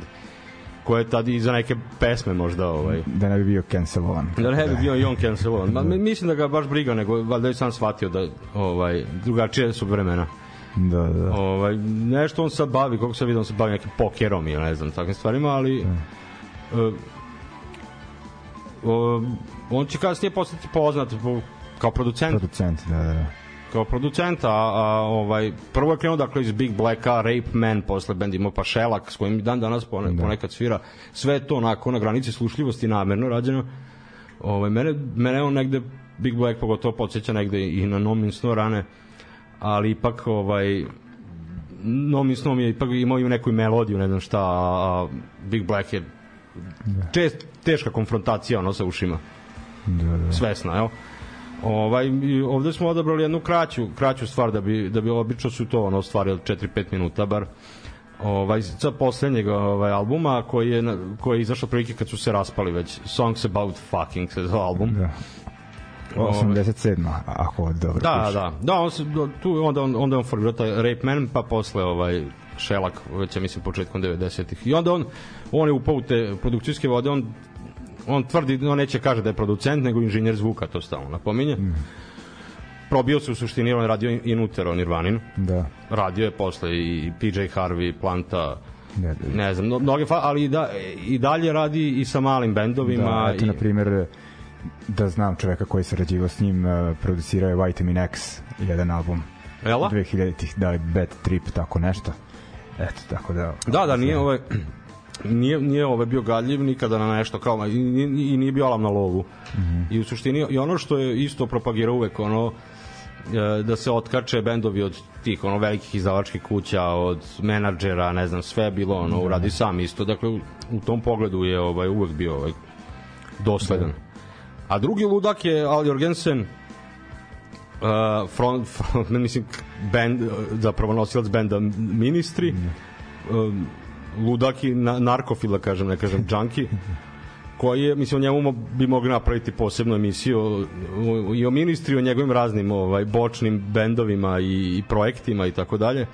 koje tad i za neke pesme možda ovaj Da ne bi bio cancelovan. da ne bi bio i on cancelovan. Ma, mislim da ga baš briga, nego valjda je sam shvatio da ovaj drugačije su vremena. Da, da. Ovaj nešto on sad bavi, kako se vidi on se bavi nekim pokerom ili ne znam takvim stvarima, ali uh, uh, on će kasnije postati poznat po- kao producent Producent, da, da. da. Kao producent, a, a ovaj, prvo je krenuo dakle iz Big Blacka, Rape Man, posle bend imao pa Shellac, s kojim dan danas pone, Da. ponekad svira, sve to onako na granici slušljivosti namerno rađeno. Ovaj, mene, mene on negde, Big Black pogotovo podsjeća negde i na No Means No rane, ali ipak ovaj, No Means No mi je ipak imao i neku melodiju, ne znam šta, a, a Big Black je čest, teška konfrontacija ono sa ušima da, da. svesna, evo. Ovaj ovde smo odabrali jednu kraću kraću stvar da bi da bi obično su to ono stvari od 4-5 minuta bar. Ovaj sa poslednjeg ovaj albuma koji je koji je izašao prilike kad su se raspali već Songs about fucking se zove album. Da. 87. a- ako dobro Da, piše. da. Da, on se tu onda on onda on formirao taj Rape Man pa posle ovaj Shellac, već ja mislim početkom 90-ih. I onda on on je upao u te produkcijske vode, on on tvrdi, on neće kaže da je producent, nego inženjer zvuka, to stalno napominje. Mm. Probio se u suštini, on radio in utero Nirvanin. Da. Radio je posle i PJ Harvey, Planta, Da, da. ne znam, no- mnoge, fa, ali da, i dalje radi i sa malim bendovima. Da, eto, i, na primjer, da znam čoveka koji je sarađivao s njim, uh, producirao je Vitamin X, jedan album. Jela? 2000-ih, da, Bad Trip, tako nešto. Eto, tako da... Da, da, nije ovaj nije, nije ovaj bio gadljiv nikada na nešto kao i, i, i nije bio alam na lovu. Mm -hmm. I u suštini i ono što je isto propagirao uvek ono e, da se otkače bendovi od tih ono velikih izdavačkih kuća, od menadžera, ne znam, sve je bilo ono uradi sam isto. Dakle u, u tom pogledu je ovaj uvek bio ovaj dosledan. A drugi ludak je Al Jorgensen uh, front, front mislim band zapravo nosilac benda Ministri um, ludak i na, narkofila kažem, ne kažem junkie koji je, mislim, o njemu bi mogli napraviti posebnu emisiju o, o, i o ministri, o njegovim raznim ovaj, bočnim bendovima i, i projektima i tako dalje.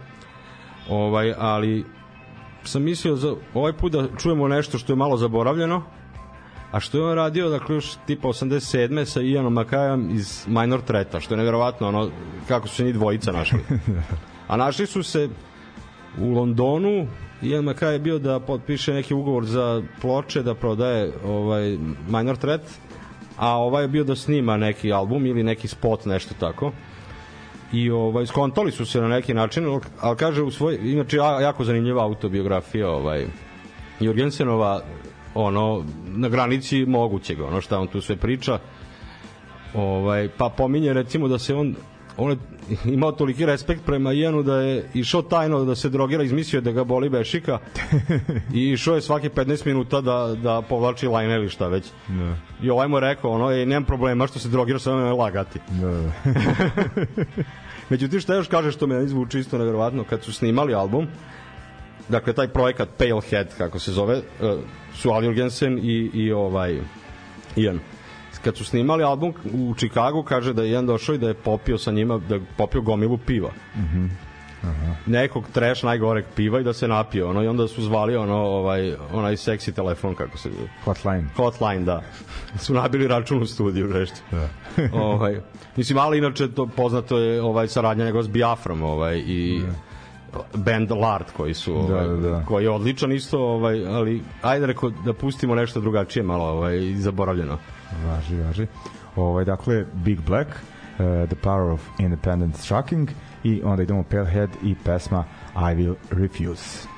Ovaj, ali sam mislio za ovaj put da čujemo nešto što je malo zaboravljeno, a što je on radio, dakle, još tipa 87. sa Ianom Makajom iz Minor Treta, što je nevjerovatno, ono, kako su se ni dvojica našli. A našli su se u Londonu, Ian Makaj je bio da potpiše neki ugovor za ploče, da prodaje ovaj Minor Threat, a ovaj je bio da snima neki album ili neki spot, nešto tako. I ovaj skontali su se na neki način, ali kaže u svoj inače ja- jako zanimljiva autobiografija ovaj Jurgensenova ono na granici mogućeg, ono šta on tu sve priča. Ovaj pa pominje recimo da se on on je imao toliki respekt prema Ianu da je išao tajno da se drogira, izmislio je da ga boli bešika i išao je svaki 15 minuta da, da povlači lajne ili šta već. Da. I ovaj mu je rekao, ono, je, nemam problema što se drogira, samo me lagati. Da, da. Međutim, šta još kaže što me izvuči isto nevjerovatno, kad su snimali album, dakle, taj projekat Pale Head, kako se zove, eh, su Al Jurgensen i, i ovaj Ian. Kad su snimali album u Čikagu, kaže da je Ian došao i da je popio sa njima, da je popio gomilu piva. nekog trash najgoreg piva i da se napio ono i onda su zvali ono ovaj onaj seksi telefon kako se zove Hotline. hotline da su nabili račun u studiju nešto Da. ovaj mislim ali inače to poznato je ovaj saradnja njegova s Biafrom ovaj i band Lard koji su ovaj, Da, da, da. koji je odličan isto ovaj ali ajde reko da pustimo nešto drugačije malo ovaj zaboravljeno Važi, važi. Ovaj, dakle, Big Black, uh, The Power of Independent Shocking i onda idemo Palehead i pesma I Will Refuse.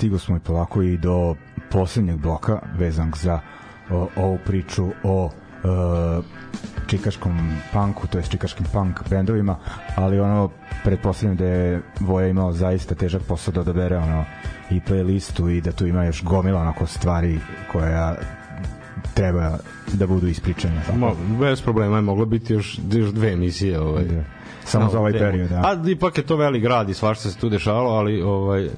Stigo smo i polako i do poslednjeg bloka vezanog za o, ovu priču o e, čikaškom punku, to je čikaškim punk bendovima, ali ono pretpostavljam da je Voja imao zaista težak posao da odabere ono i playlistu i da tu ima još gomila onako stvari koja treba da budu ispričane. Tako. Mo, bez problema je moglo biti još, još dve emisije. Ovaj. Da. Samo za ovaj period, da. A ipak je to velik grad i svašta se tu dešavalo, ali ovaj,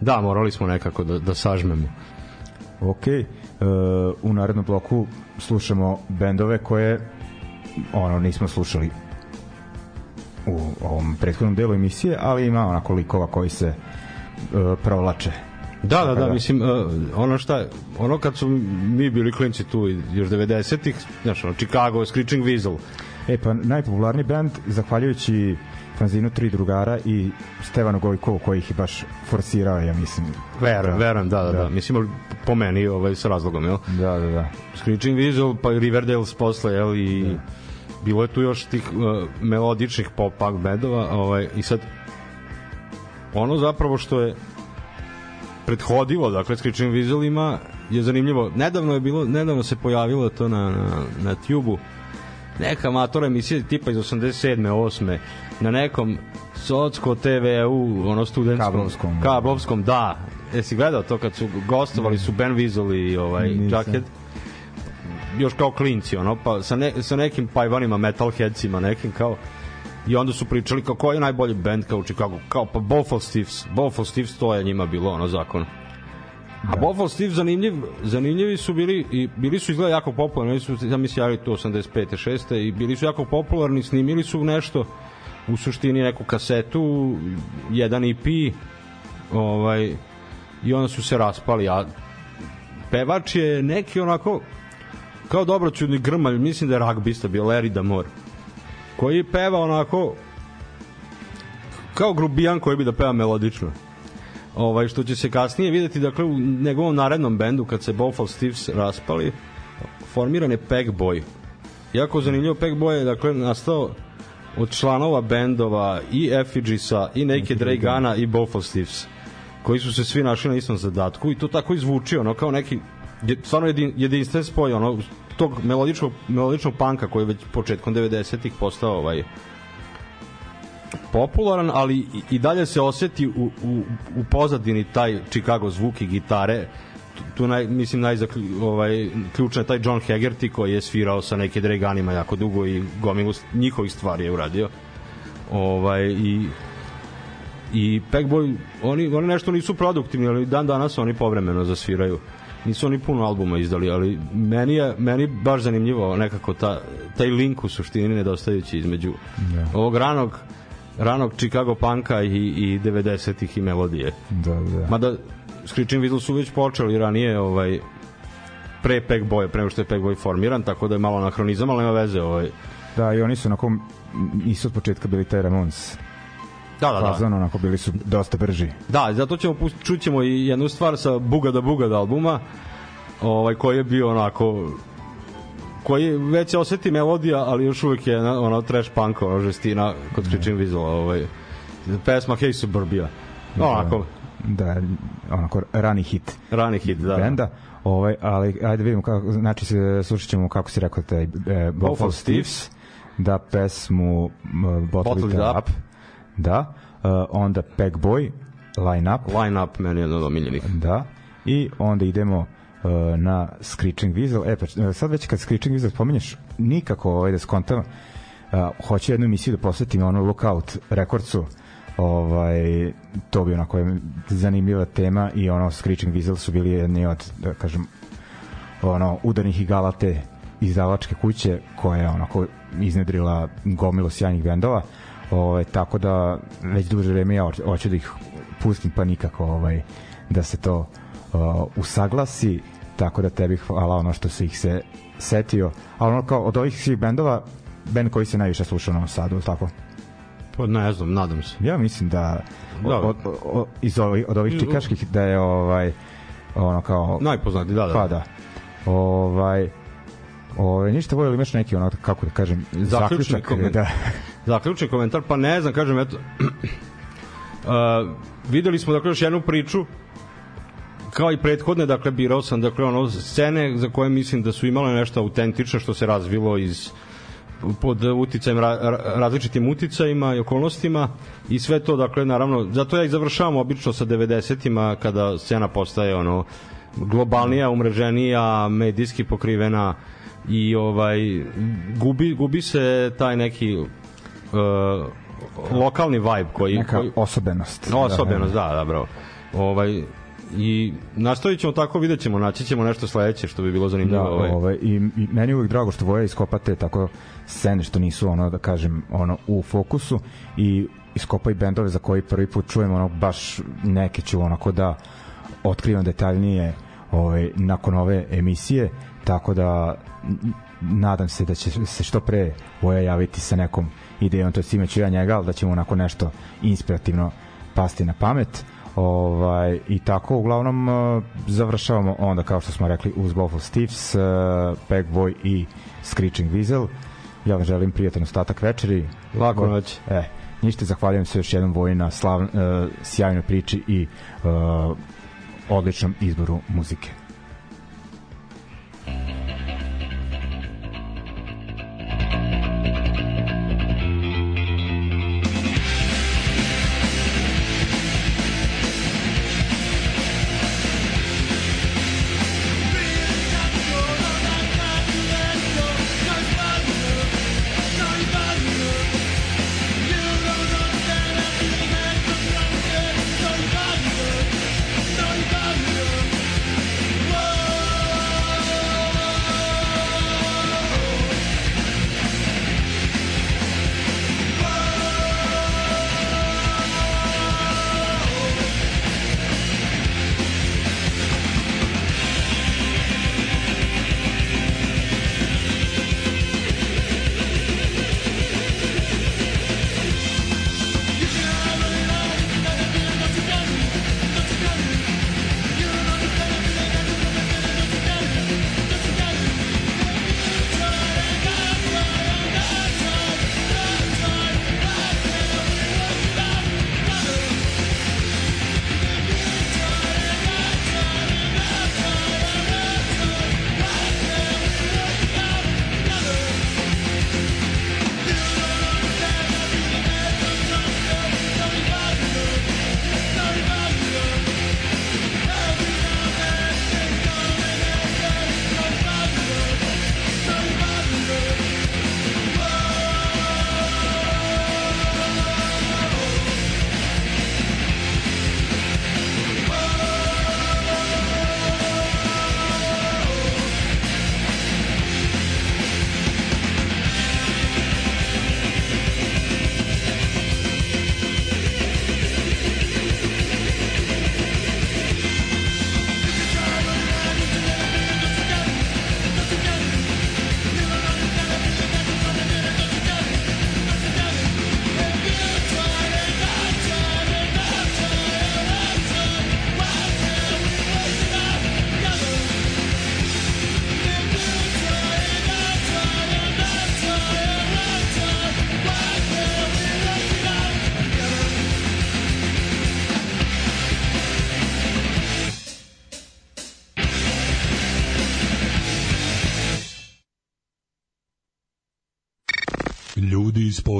da, morali smo nekako da, da sažmemo. Ok, e, u narednom bloku slušamo bendove koje ono nismo slušali u ovom prethodnom delu emisije, ali ima onako likova koji se e, provlače. Da, da, da, da. mislim, uh, ono šta, je- ono kad su mi bili klinci tu još 90-ih, znaš, ono, Chicago, Screeching Weasel, E pa najpopularniji band, zahvaljujući fanzinu Tri drugara i Stevanu Gojkovu koji ih je baš forsirao, ja mislim. verujem, verujem, da, da, da, Da. mislim, po meni, ovaj, sa razlogom, jel? Da, da, da. Screeching Weasel, pa Riverdales posle, jel, i bilo je tu još tih uh, melodičnih pop punk bendova, ovaj, i sad ono zapravo što je prethodilo, dakle, Screeching Weaselima je zanimljivo. Nedavno je bilo, nedavno se pojavilo to na, na, na Tube-u, neka amatora emisija tipa iz 87. 8. na nekom Socko TV-u, ono studentskom Kablovskom. kablovskom, da. Jesi gledao to kad su gostovali su Ben Weasel i ovaj Nisam. Jacket još kao klinci ono pa sa, ne, sa nekim pajvanima metalheadsima nekim kao i onda su pričali kao koji je najbolji band kao u Chicago kao pa Buffalo Steves Buffalo Steves to je njima bilo ono zakon A Buffalo Steve zanimljiv, zanimljivi su bili i bili su izgleda jako popularni, oni su ja mislim to 85. 6. i bili su jako popularni, snimili su nešto u suštini neku kasetu, jedan EP, ovaj i onda su se raspali, a pevač je neki onako kao dobroćudni grmalj, mislim da je ragbista bio Larry Damore, koji peva onako kao grubijan koji bi da peva melodično ovaj što će se kasnije videti dakle u njegovom narednom bendu kad se Buffalo Steves raspali formiran je Peg Boy. Jako zanimljivo Peg Boy je dakle nastao od članova bendova i Effigisa i Naked Ray Gana. i Buffalo Steves koji su se svi našli na istom zadatku i to tako izvuči ono kao neki stvarno jedin, jedinstven spoj ono tog melodičnog melodičnog panka koji je već početkom 90-ih postao ovaj popularan, ali i- dalje se oseti u, u, u pozadini taj Chicago zvuk i gitare. Tu, naj, mislim najzakli, ovaj, ključan je taj John Hegerty koji je svirao sa neke dreganima jako dugo i gomilu njihovih stvari je uradio. Ovaj, i i Packboy oni, oni nešto nisu produktivni ali dan danas oni povremeno zasviraju. Nisu oni puno albuma izdali ali meni je meni baš zanimljivo nekako ta, taj link u suštini nedostajući između Da. ovog ranog ranog Chicago punka i, i 90-ih i melodije Da, da. mada Screeching Weasel su već počeli ranije ovaj pre Packboya, pre nego što je Packboy formiran, tako da je malo anahronizam, ali nema veze. Ovaj. Da, i oni su onako nisu od početka bili taj Ramones Da, da, da. fazon, onako bili su dosta brži. Da, zato ćemo čućemo i jednu stvar sa Bugada Bugada albuma, ovaj koji je bio onako koji već se oseti melodija, ali još uvijek je ono trash punk, ono žestina kod Screeching Weasel, ovaj pesma Hey Suburbia. Onako, Da, onako rani hit rani hit, da. da. benda. Ovaj, ali ajde vidimo kako, znači se slušat ćemo kako si rekao taj e, Buffalo Steves, da pesmu m, Bottle, It Up, Up. da, uh, onda Pack Boy, Line Up, Line up meni je jedan od omiljenih. da, i onda idemo na Screeching Weasel. E, pa, sad već kad Screeching Weasel spominješ, nikako ovaj, da skontam, uh, hoću jednu emisiju da posvetim ono Lookout Recordsu, ovaj to bi onako zanimljiva tema i ono Screeching Weasel su bili jedni od da kažem ono udarnih igala te izdavačke kuće koja je onako iznedrila gomilu sjajnih bendova ovaj, tako da već duže vreme ja hoću da ih pustim pa nikako ovaj, da se to uh, usaglasi tako da tebi hvala ono što si ih se setio ali ono kao od ovih svih bendova bend koji se najviše sluša u Novom Sadu, tako? Pa ne znam, nadam se. Ja mislim da od, od, od, iz ovih, od ovih čikaških da je ovaj ono kao Najpoznati, da, da. pa da ovaj Ove, ništa volio imaš neki ono kako da kažem Zaključni zaključak komentar. da Zaključni komentar, pa ne znam, kažem, eto, Uh, videli smo dakle još jednu priču kao i prethodne, dakle birao sam dakle ono scene za koje mislim da su imale nešto autentično što se razvilo iz pod uticajem ra, ra, različitim uticajima i okolnostima i sve to dakle naravno zato ja i završavam obično sa 90-ima kada scena postaje ono globalnija, umreženija, medijski pokrivena i ovaj gubi gubi se taj neki uh, lokalni vibe koji Neka koji, osobenost. Osobenost, da, da, bravo. Ovaj, I nastavit ćemo tako, vidjet ćemo, naći ćemo nešto sledeće što bi bilo zanimljivo. Da, ovaj. ovaj, i, i meni je uvijek drago što voje iskopate tako scene što nisu ono da kažem ono u fokusu i iskopa i bendove za koji prvi put čujem ono baš neke ću onako da otkrivam detaljnije ovaj, nakon ove emisije tako da nadam se da će se što pre Voja javiti sa nekom idejom, to je ću ja njega, ali da ćemo onako nešto inspirativno pasti na pamet ovaj, i tako uglavnom uh, završavamo onda kao što smo rekli uz Bowful Stiffs uh, Pegboy i Screeching Weasel ja vam želim prijatan ostatak večeri Laku noć. E, ništa, zahvaljujem se još jednom Voji na slav, uh, sjajnoj priči i uh, odličnom izboru muzike.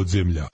Podzemlja.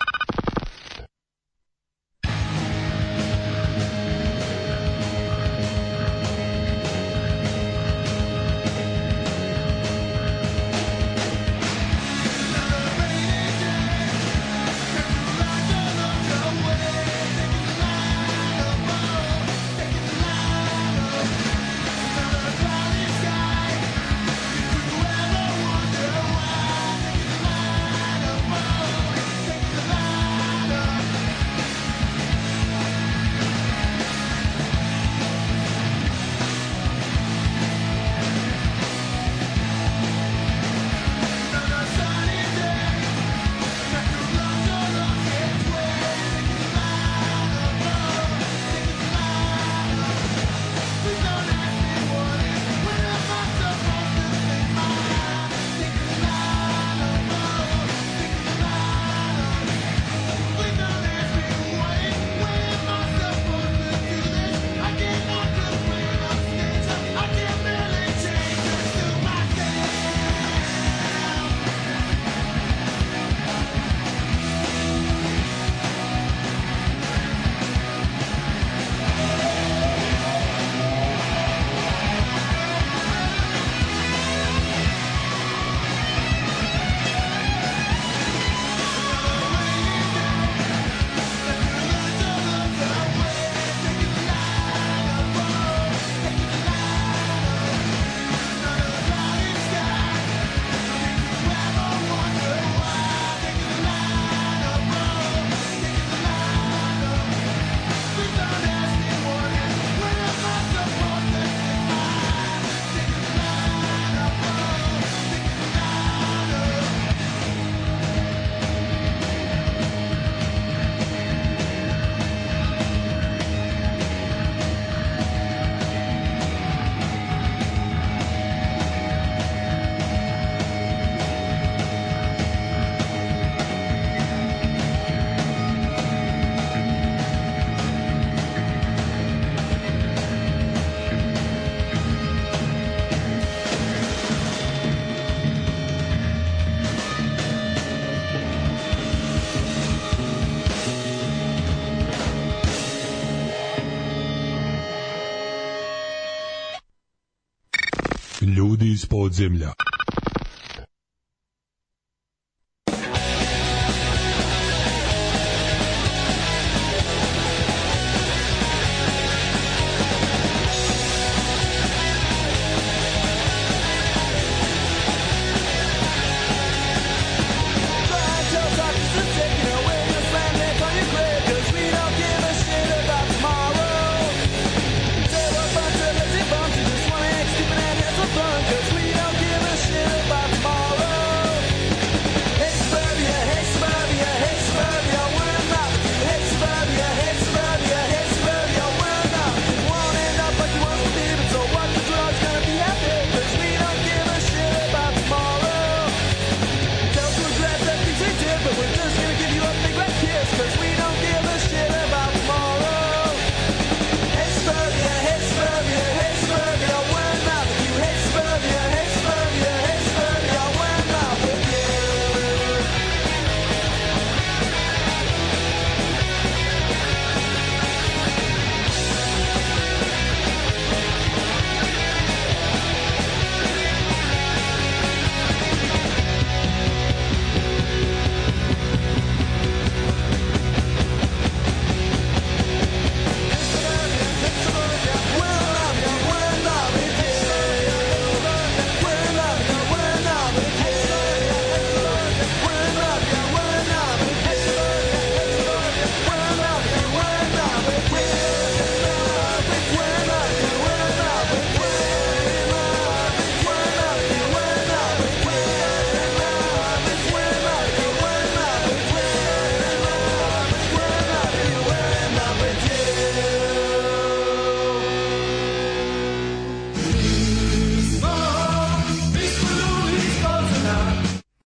Podzemlja.